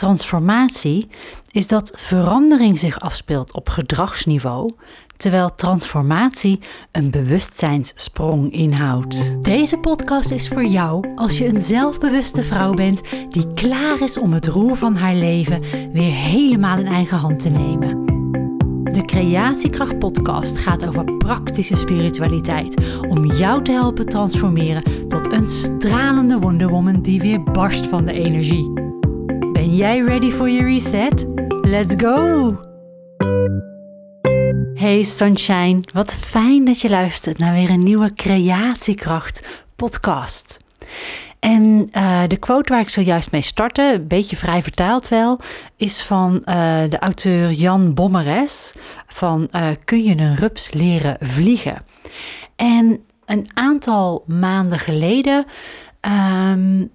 transformatie is dat verandering zich afspeelt op gedragsniveau, terwijl transformatie een bewustzijnssprong inhoudt. Deze podcast is voor jou als je een zelfbewuste vrouw bent die klaar is om het roer van haar leven weer helemaal in eigen hand te nemen. De Creatiekracht Podcast gaat over praktische spiritualiteit om jou te helpen transformeren tot een stralende Wonder Woman die weer barst van de energie. Ben jij ready for your reset? Let's go! Hey Sunshine, wat fijn dat je luistert naar weer een nieuwe Creatiekracht podcast. En uh, de quote waar ik zojuist mee startte, een beetje vrij vertaald wel, is van uh, de auteur Jan Bommeres van uh, Kun je een rups leren vliegen? En een aantal maanden geleden um,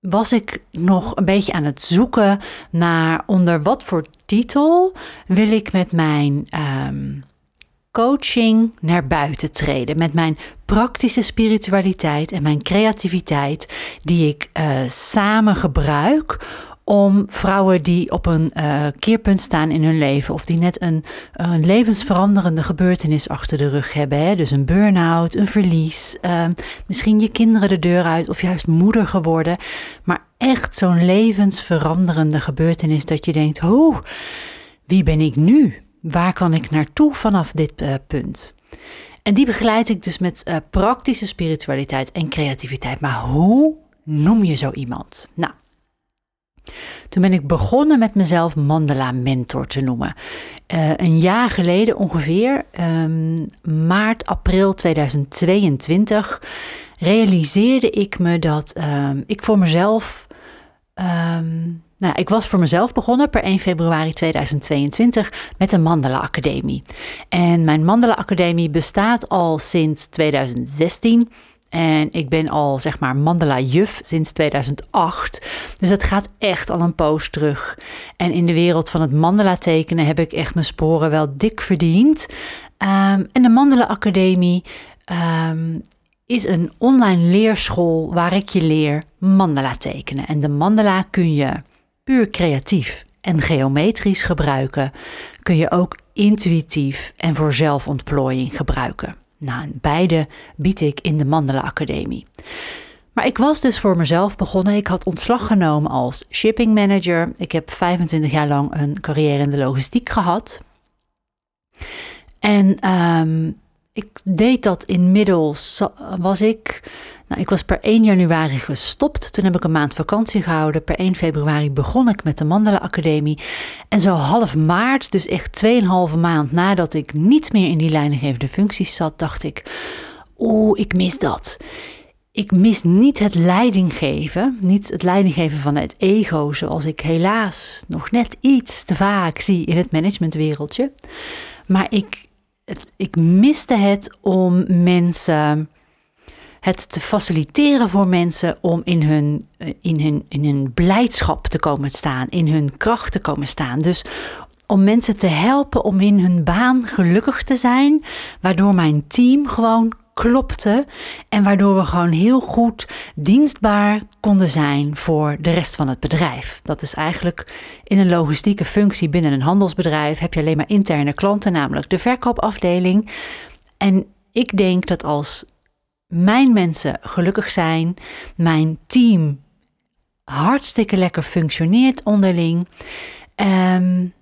was ik nog een beetje aan het zoeken naar onder wat voor titel wil ik met mijn um, coaching naar buiten treden. Met mijn praktische spiritualiteit en mijn creativiteit, die ik uh, samen gebruik om vrouwen die op een uh, keerpunt staan in hun leven of die net een, een levensveranderende gebeurtenis achter de rug hebben. Hè? Dus een burn-out, een verlies, uh, misschien je kinderen de deur uit of juist moeder geworden. Maar echt zo'n levensveranderende gebeurtenis dat je denkt, oh, wie ben ik nu? Waar kan ik naartoe vanaf dit uh, punt? En die begeleid ik dus met uh, praktische spiritualiteit en creativiteit. Maar hoe noem je zo iemand? Nou, toen ben ik begonnen met mezelf Mandala Mentor te noemen. Uh, een jaar geleden ongeveer, um, maart, april 2022, realiseerde ik me dat um, ik voor mezelf. Um, nou, ik was voor mezelf begonnen per 1 februari 2022 met de Mandala Academie. En mijn Mandala Academie bestaat al sinds 2016. En ik ben al zeg maar mandala juf sinds 2008. Dus het gaat echt al een poos terug. En in de wereld van het mandala tekenen heb ik echt mijn sporen wel dik verdiend. Um, en de Mandala Academie um, is een online leerschool waar ik je leer mandala tekenen. En de mandala kun je puur creatief en geometrisch gebruiken. Kun je ook intuïtief en voor zelfontplooiing gebruiken. Nou, beide bied ik in de Mandela Academie. Maar ik was dus voor mezelf begonnen. Ik had ontslag genomen als shipping manager. Ik heb 25 jaar lang een carrière in de logistiek gehad. En um, ik deed dat inmiddels, was ik nou, ik was per 1 januari gestopt. Toen heb ik een maand vakantie gehouden. Per 1 februari begon ik met de Mandela Academie. En zo half maart, dus echt 2,5 maand nadat ik niet meer in die leidinggevende functies zat, dacht ik: Oeh, ik mis dat. Ik mis niet het leidinggeven, niet het leidinggeven van het ego, zoals ik helaas nog net iets te vaak zie in het managementwereldje. Maar ik, ik miste het om mensen het te faciliteren voor mensen om in hun, eh, in, hun, in hun blijdschap te komen staan, in hun kracht te komen staan. Dus om mensen te helpen om in hun baan gelukkig te zijn, waardoor mijn team gewoon klopte en waardoor we gewoon heel goed dienstbaar konden zijn voor de rest van het bedrijf. Dat is eigenlijk in een logistieke functie binnen een handelsbedrijf heb je alleen maar interne klanten, namelijk de verkoopafdeling. En ik denk dat als mijn mensen gelukkig zijn, mijn team hartstikke lekker functioneert onderling, um,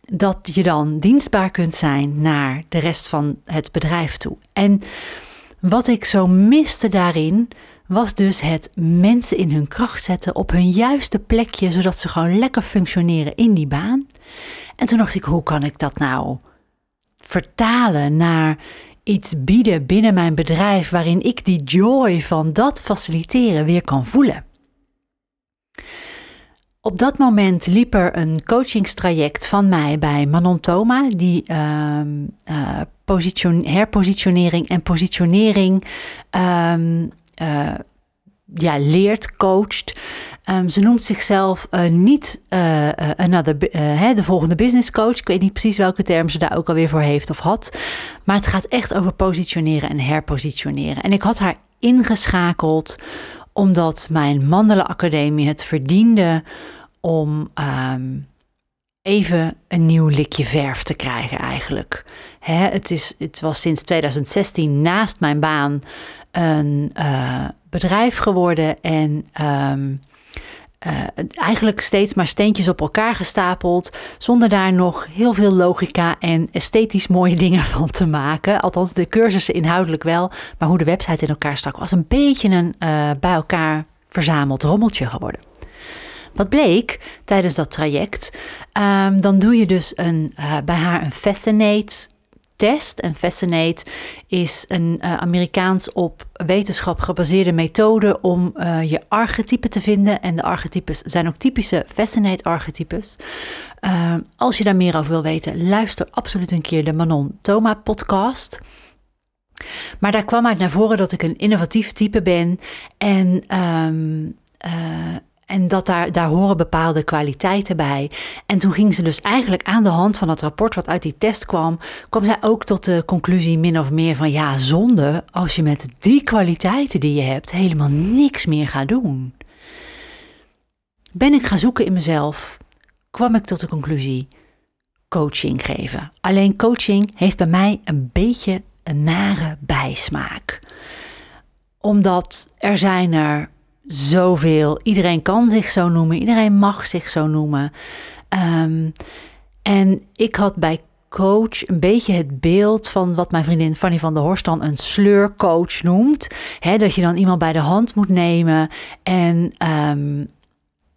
dat je dan dienstbaar kunt zijn naar de rest van het bedrijf toe. En wat ik zo miste daarin, was dus het mensen in hun kracht zetten op hun juiste plekje, zodat ze gewoon lekker functioneren in die baan. En toen dacht ik, hoe kan ik dat nou vertalen naar iets bieden binnen mijn bedrijf waarin ik die joy van dat faciliteren weer kan voelen. Op dat moment liep er een coachingstraject van mij bij Manon Thoma, die uh, position, herpositionering en positionering um, uh, ja, leert, coacht. Um, ze noemt zichzelf uh, niet uh, another, de volgende business coach. Ik weet niet precies welke term ze daar ook alweer voor heeft of had. Maar het gaat echt over positioneren en herpositioneren. En ik had haar ingeschakeld omdat mijn Mandela Academie het verdiende om ehm, even een nieuw likje verf te krijgen eigenlijk. Het, is, het was sinds 2016 naast mijn baan een bedrijf geworden en um, uh, eigenlijk steeds maar steentjes op elkaar gestapeld, zonder daar nog heel veel logica en esthetisch mooie dingen van te maken. Althans, de cursussen inhoudelijk wel, maar hoe de website in elkaar stak was een beetje een uh, bij elkaar verzameld rommeltje geworden. Wat bleek tijdens dat traject? Um, dan doe je dus een, uh, bij haar een Fascinate test. En Fascinate is een uh, Amerikaans op wetenschap gebaseerde methode om uh, je archetype te vinden. En de archetypes zijn ook typische Fascinate-archetypes. Uh, als je daar meer over wil weten, luister absoluut een keer de Manon Thoma podcast. Maar daar kwam uit naar voren dat ik een innovatief type ben en um, en dat daar, daar horen bepaalde kwaliteiten bij. En toen ging ze dus eigenlijk aan de hand van het rapport wat uit die test kwam, kwam zij ook tot de conclusie min of meer van ja, zonde als je met die kwaliteiten die je hebt helemaal niks meer gaat doen. Ben ik gaan zoeken in mezelf, kwam ik tot de conclusie coaching geven. Alleen coaching heeft bij mij een beetje een nare bijsmaak. Omdat er zijn er zoveel. Iedereen kan zich zo noemen, iedereen mag zich zo noemen. Um, en ik had bij coach een beetje het beeld van wat mijn vriendin Fanny van der Horst dan een sleurcoach noemt. Dat je dan iemand bij de hand moet nemen en um,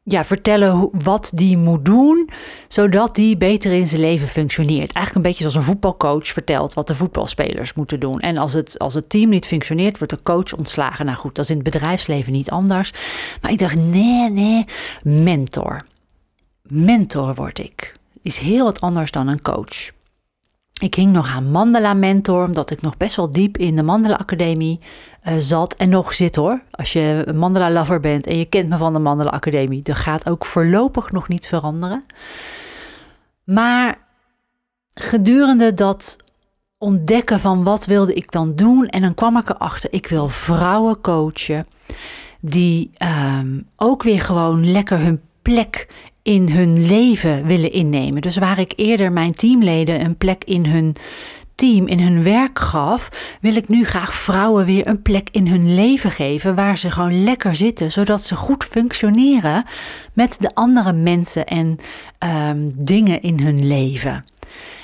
ja, vertellen wat die moet doen, zodat die beter in zijn leven functioneert. Eigenlijk een beetje zoals een voetbalcoach vertelt wat de voetbalspelers moeten doen. En als het, als het team niet functioneert, wordt de coach ontslagen. Nou goed, dat is in het bedrijfsleven niet anders. Maar ik dacht, nee, nee, mentor. Mentor word ik. Is heel wat anders dan een coach. Ik hing nog aan Mandela Mentor, omdat ik nog best wel diep in de Mandela Academie uh, zat en nog zit hoor. Als je een Mandela lover bent en je kent me van de Mandela Academie, dat gaat ook voorlopig nog niet veranderen. Maar gedurende dat ontdekken van wat wilde ik dan doen en dan kwam ik erachter, ik wil vrouwen coachen die um, ook weer gewoon lekker hun plek in hun leven willen innemen. Dus waar ik eerder mijn teamleden een plek in hun team, in hun werk gaf, wil ik nu graag vrouwen weer een plek in hun leven geven waar ze gewoon lekker zitten, zodat ze goed functioneren met de andere mensen en um, dingen in hun leven.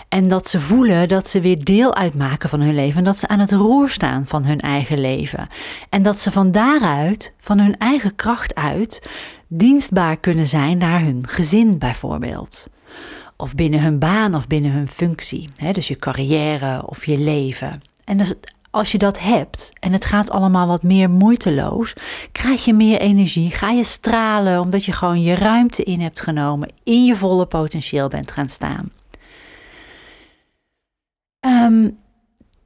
En dat ze voelen dat ze weer deel uitmaken van hun leven. En dat ze aan het roer staan van hun eigen leven. En dat ze van daaruit, van hun eigen kracht uit, dienstbaar kunnen zijn naar hun gezin bijvoorbeeld. Of binnen hun baan of binnen hun functie. dus je carrière of je leven. En dus als je dat hebt en het gaat allemaal wat meer moeiteloos, krijg je meer energie, ga je stralen omdat je gewoon je ruimte in hebt genomen, in je volle potentieel bent gaan staan. Um,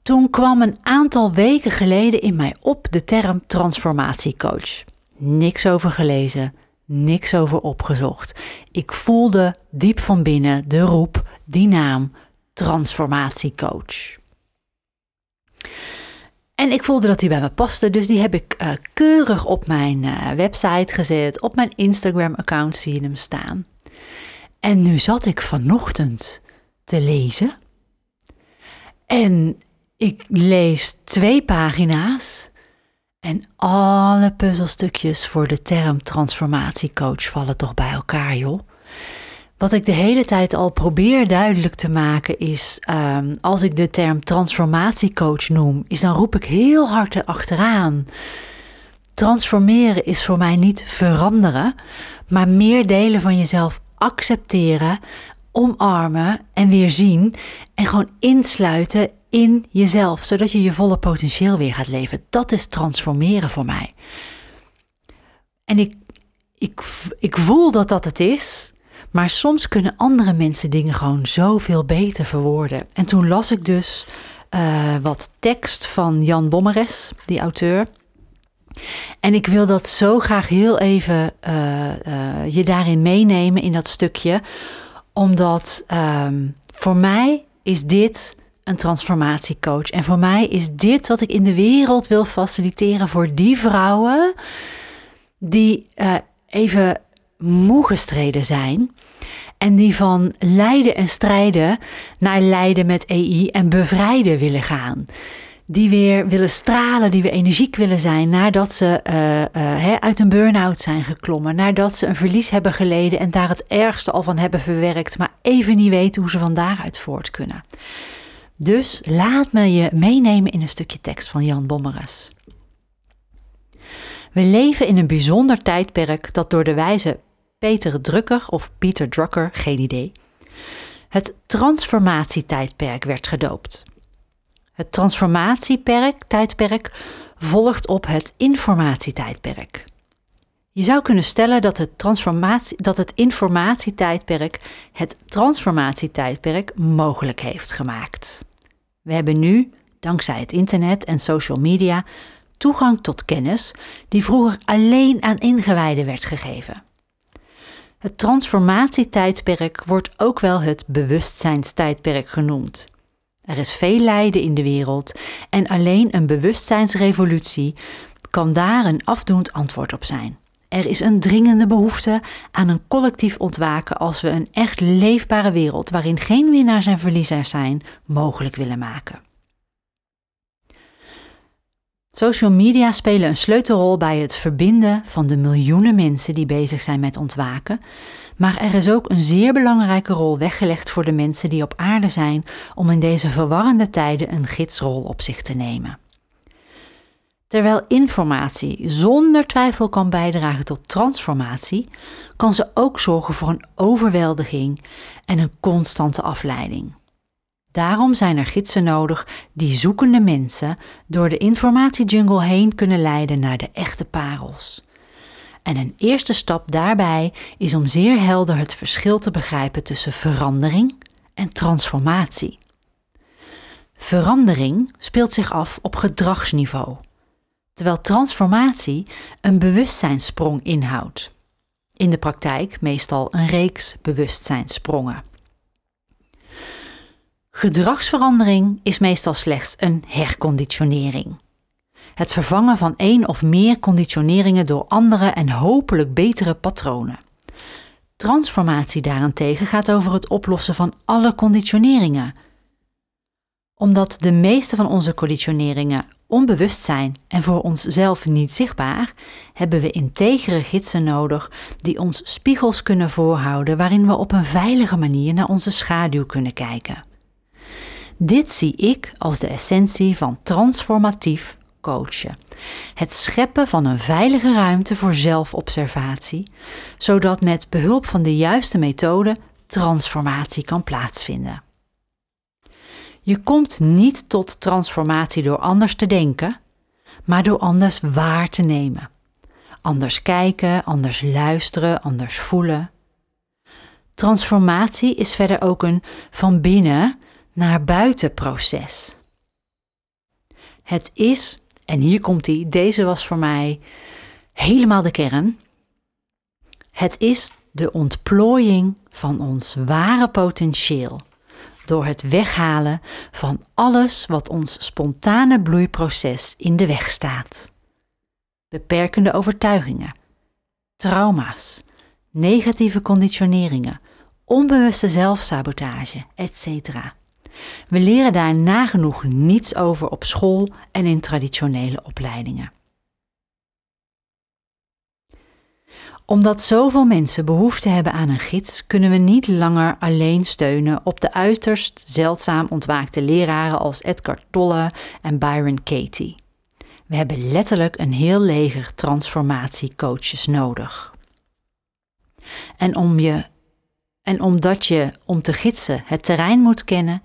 toen kwam een aantal weken geleden in mij op de term transformatiecoach. Niks over gelezen, niks over opgezocht. Ik voelde diep van binnen de roep, die naam, transformatiecoach. En ik voelde dat die bij me paste, dus die heb ik uh, keurig op mijn uh, website gezet. Op mijn Instagram-account zie je hem staan. En nu zat ik vanochtend te lezen en ik lees twee pagina's en alle puzzelstukjes voor de term transformatiecoach vallen toch bij elkaar, joh. Wat ik de hele tijd al probeer duidelijk te maken is, um, als ik de term transformatiecoach noem, is dan roep ik heel hard erachteraan. Transformeren is voor mij niet veranderen, maar meer delen van jezelf accepteren, omarmen en weer zien en gewoon insluiten in jezelf, zodat je je volle potentieel weer gaat leven. Dat is transformeren voor mij. En ik, ik, ik voel dat dat het is, maar soms kunnen andere mensen dingen gewoon zoveel beter verwoorden. En toen las ik dus uh, wat tekst van Jan Bommeres, die auteur. En ik wil dat zo graag heel even uh, uh, je daarin meenemen in dat stukje, omdat um, voor mij is dit een transformatiecoach. En voor mij is dit wat ik in de wereld wil faciliteren voor die vrouwen die uh, even moe gestreden zijn en die van lijden en strijden naar lijden met EI en bevrijden willen gaan. Die weer willen stralen, die weer energiek willen zijn nadat ze uh, uit een burn-out zijn geklommen. Nadat ze een verlies hebben geleden en daar het ergste al van hebben verwerkt, maar even niet weten hoe ze van daaruit voort kunnen. Dus laat me je meenemen in een stukje tekst van Jan Bommeres. We leven in een bijzonder tijdperk dat door de wijze Peter Drucker of Pieter Drucker, geen idee, het transformatietijdperk werd gedoopt. Het transformatietijdperk volgt op het informatietijdperk. Je zou kunnen stellen dat het, transformatie, dat het informatietijdperk het transformatietijdperk mogelijk heeft gemaakt. We hebben nu, dankzij het internet en social media, toegang tot kennis die vroeger alleen aan ingewijden werd gegeven. Het transformatietijdperk wordt ook wel het bewustzijnstijdperk genoemd. Er is veel lijden in de wereld en alleen een bewustzijnsrevolutie kan daar een afdoend antwoord op zijn. Er is een dringende behoefte aan een collectief ontwaken als we een echt leefbare wereld waarin geen winnaars en verliezers zijn mogelijk willen maken. Social media spelen een sleutelrol bij het verbinden van de miljoenen mensen die bezig zijn met ontwaken, maar er is ook een zeer belangrijke rol weggelegd voor de mensen die op aarde zijn om in deze verwarrende tijden een gidsrol op zich te nemen. Terwijl informatie zonder twijfel kan bijdragen tot transformatie, kan ze ook zorgen voor een overweldiging en een constante afleiding. Daarom zijn er gidsen nodig die zoekende mensen door de informatiejungle heen kunnen leiden naar de echte parels. En een eerste stap daarbij is om zeer helder het verschil te begrijpen tussen verandering en transformatie. Verandering speelt zich af op gedragsniveau, terwijl transformatie een bewustzijnssprong inhoudt. In de praktijk meestal een reeks bewustzijnssprongen. Gedragsverandering is meestal slechts een herconditionering. Het vervangen van één of meer conditioneringen door andere en hopelijk betere patronen. Transformatie daarentegen gaat over het oplossen van alle conditioneringen. Omdat de meeste van onze conditioneringen onbewust zijn en voor onszelf niet zichtbaar, hebben we integere gidsen nodig die ons spiegels kunnen voorhouden waarin we op een veilige manier naar onze schaduw kunnen kijken. Dit zie ik als de essentie van transformatief coachen. Het scheppen van een veilige ruimte voor zelfobservatie, zodat met behulp van de juiste methode transformatie kan plaatsvinden. Je komt niet tot transformatie door anders te denken, maar door anders waar te nemen. Anders kijken, anders luisteren, anders voelen. Transformatie is verder ook een van binnen naar buiten proces. Het is, en hier komt hij, deze was voor mij helemaal de kern. Het is de ontplooiing van ons ware potentieel door het weghalen van alles wat ons spontane bloeiproces in de weg staat. Beperkende overtuigingen, trauma's, negatieve conditioneringen, onbewuste zelfsabotage, etc. We leren daar nagenoeg niets over op school en in traditionele opleidingen. Omdat zoveel mensen behoefte hebben aan een gids, kunnen we niet langer alleen steunen op de uiterst zeldzaam ontwaakte leraren als Edgar Tolle en Byron Katie. We hebben letterlijk een heel leger transformatiecoaches nodig. En om je en omdat je om te gidsen het terrein moet kennen,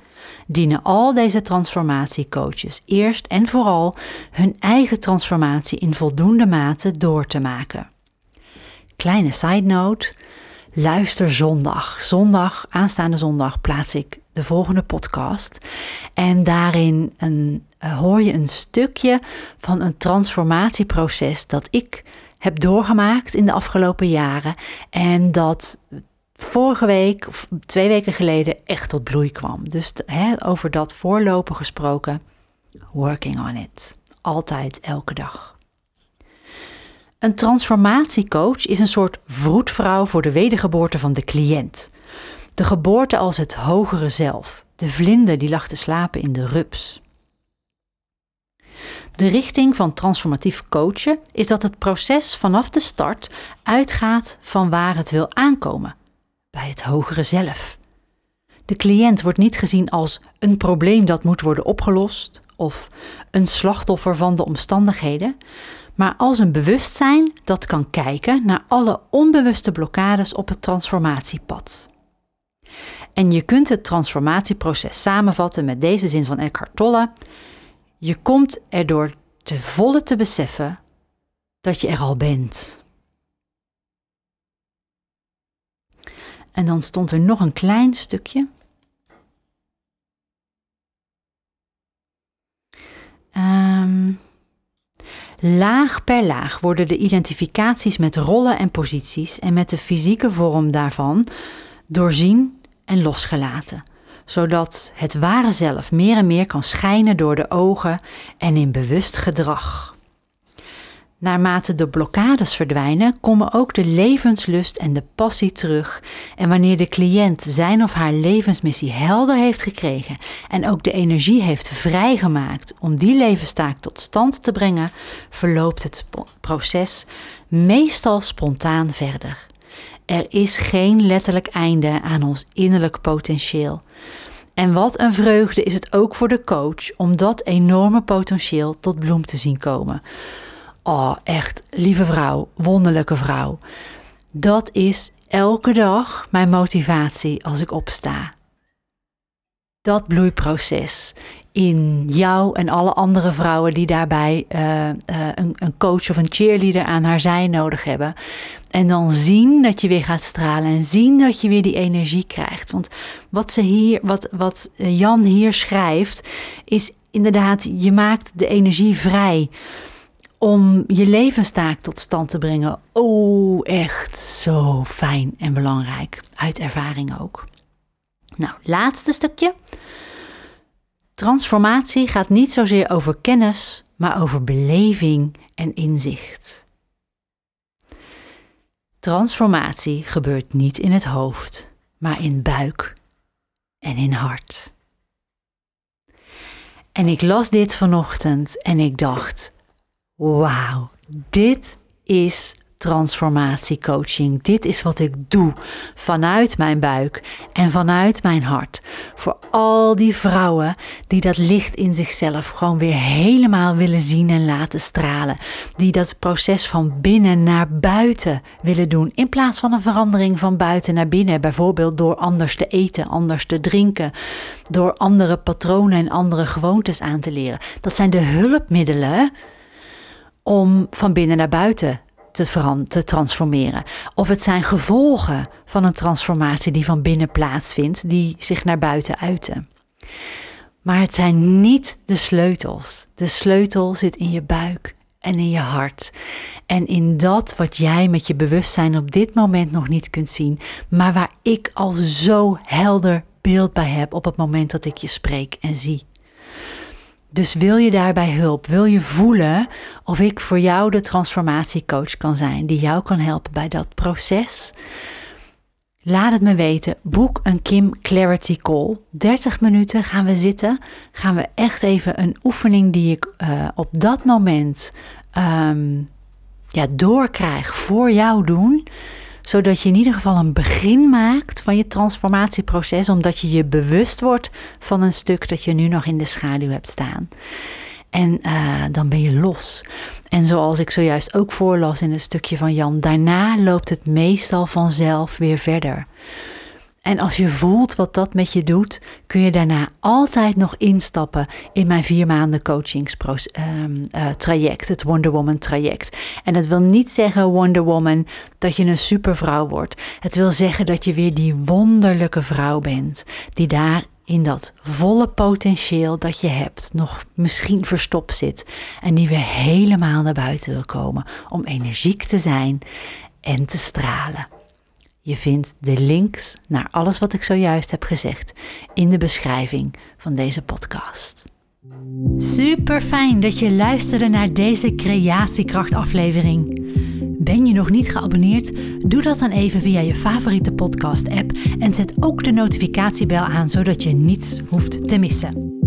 dienen al deze transformatiecoaches eerst en vooral hun eigen transformatie in voldoende mate door te maken. Kleine side note: luister zondag. Zondag, aanstaande zondag, plaats ik de volgende podcast. En daarin een, uh, hoor je een stukje van een transformatieproces dat ik heb doorgemaakt in de afgelopen jaren. En dat vorige week twee weken geleden echt tot bloei kwam. Dus over dat voorlopen gesproken, working on it. Altijd, elke dag. Een transformatiecoach is een soort vroedvrouw voor de wedergeboorte van de cliënt. De geboorte als het hogere zelf, de vlinder die lag te slapen in de rups. De richting van transformatief coachen is dat het proces vanaf de start uitgaat van waar het wil aankomen, bij het hogere zelf. De cliënt wordt niet gezien als een probleem dat moet worden opgelost of een slachtoffer van de omstandigheden, maar als een bewustzijn dat kan kijken naar alle onbewuste blokkades op het transformatiepad. En je kunt het transformatieproces samenvatten met deze zin van Eckhart Tolle: je komt erdoor te volle te beseffen dat je er al bent. En dan stond er nog een klein stukje. Um, laag per laag worden de identificaties met rollen en posities en met de fysieke vorm daarvan doorzien en losgelaten zodat het ware zelf meer en meer kan schijnen door de ogen en in bewust gedrag. Naarmate de blokkades verdwijnen, komen ook de levenslust en de passie terug. En wanneer de cliënt zijn of haar levensmissie helder heeft gekregen en ook de energie heeft vrijgemaakt om die levenstaak tot stand te brengen, verloopt het proces meestal spontaan verder. Er is geen letterlijk einde aan ons innerlijk potentieel. En wat een vreugde is het ook voor de coach om dat enorme potentieel tot bloem te zien komen. Oh, echt, lieve vrouw, wonderlijke vrouw. Dat is elke dag mijn motivatie als ik opsta. Dat bloeiproces in jou en alle andere vrouwen die daarbij uh, uh, een, een, coach of een cheerleader aan haar zij nodig hebben. En dan zien dat je weer gaat stralen en zien dat je weer die energie krijgt. Want wat, ze hier, wat, wat Jan hier schrijft, is inderdaad, je maakt de energie vrij om je levenstaak tot stand te brengen. Oh, echt zo fijn en belangrijk. Uit ervaring ook. Nou, laatste stukje. Transformatie gaat niet zozeer over kennis, maar over beleving en inzicht. Transformatie gebeurt niet in het hoofd, maar in buik en in hart. En ik las dit vanochtend en ik dacht: wauw, dit is transformatiecoaching. Dit is wat ik doe vanuit mijn buik en vanuit mijn hart. Voor al die vrouwen die dat licht in zichzelf gewoon weer helemaal willen zien en laten stralen. Die dat proces van binnen naar buiten willen doen. In plaats van een verandering van buiten naar binnen. Bijvoorbeeld door anders te eten, anders te drinken. Door andere patronen en andere gewoontes aan te leren. Dat zijn de hulpmiddelen om van binnen naar buiten te, te transformeren. Of het zijn gevolgen van een transformatie die van binnen plaatsvindt, die zich naar buiten uiten. Maar het zijn niet de sleutels. De sleutel zit in je buik en in je hart. En in dat wat jij met je bewustzijn op dit moment nog niet kunt zien, maar waar ik al zo helder beeld bij heb op het moment dat ik je spreek en zie. Dus wil je daarbij hulp? Wil je voelen of ik voor jou de transformatiecoach kan zijn die jou kan helpen bij dat proces? Laat het me weten. Boek een Kim Clarity Call. 30 minuten gaan we zitten. Gaan we echt even een oefening die ik uh, op dat moment um, ja, doorkrijg voor jou doen zodat je in ieder geval een begin maakt van je transformatieproces, omdat je je bewust wordt van een stuk dat je nu nog in de schaduw hebt staan. En uh, dan ben je los. En zoals ik zojuist ook voorlas in een stukje van Jan, daarna loopt het meestal vanzelf weer verder. En als je voelt wat dat met je doet, kun je daarna altijd nog instappen in mijn vier maanden coachingstraject, ehm, het Wonder Woman traject. En dat wil niet zeggen, Wonder Woman, dat je een supervrouw wordt. Het wil zeggen dat je weer die wonderlijke vrouw bent, die daar in dat volle potentieel dat je hebt, nog misschien verstopt zit. En die weer helemaal naar buiten wil komen om energiek te zijn en te stralen. Je vindt de links naar alles wat ik zojuist heb gezegd in de beschrijving van deze podcast. Super fijn dat je luisterde naar deze creatiekracht aflevering. Ben je nog niet geabonneerd? Doe dat dan even via je favoriete podcast-app en zet ook de notificatiebel aan zodat je niets hoeft te missen.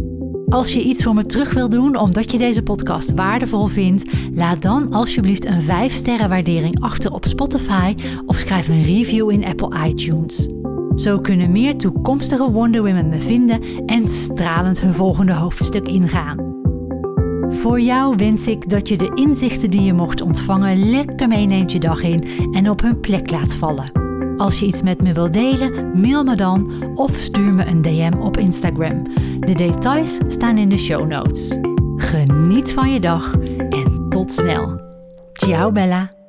Als je iets voor me terug wil doen omdat je deze podcast waardevol vindt, laat dan alsjeblieft een 5-sterren waardering achter op Spotify of schrijf een review in Apple iTunes. Zo kunnen meer toekomstige Wonder Women me vinden en stralend hun volgende hoofdstuk ingaan. Voor jou wens ik dat je de inzichten die je mocht ontvangen lekker meeneemt je dag in en op hun plek laat vallen. Als je iets met me wilt delen, mail me dan of stuur me een DM op Instagram. De details staan in de show notes. Geniet van je dag en tot snel. Ciao Bella.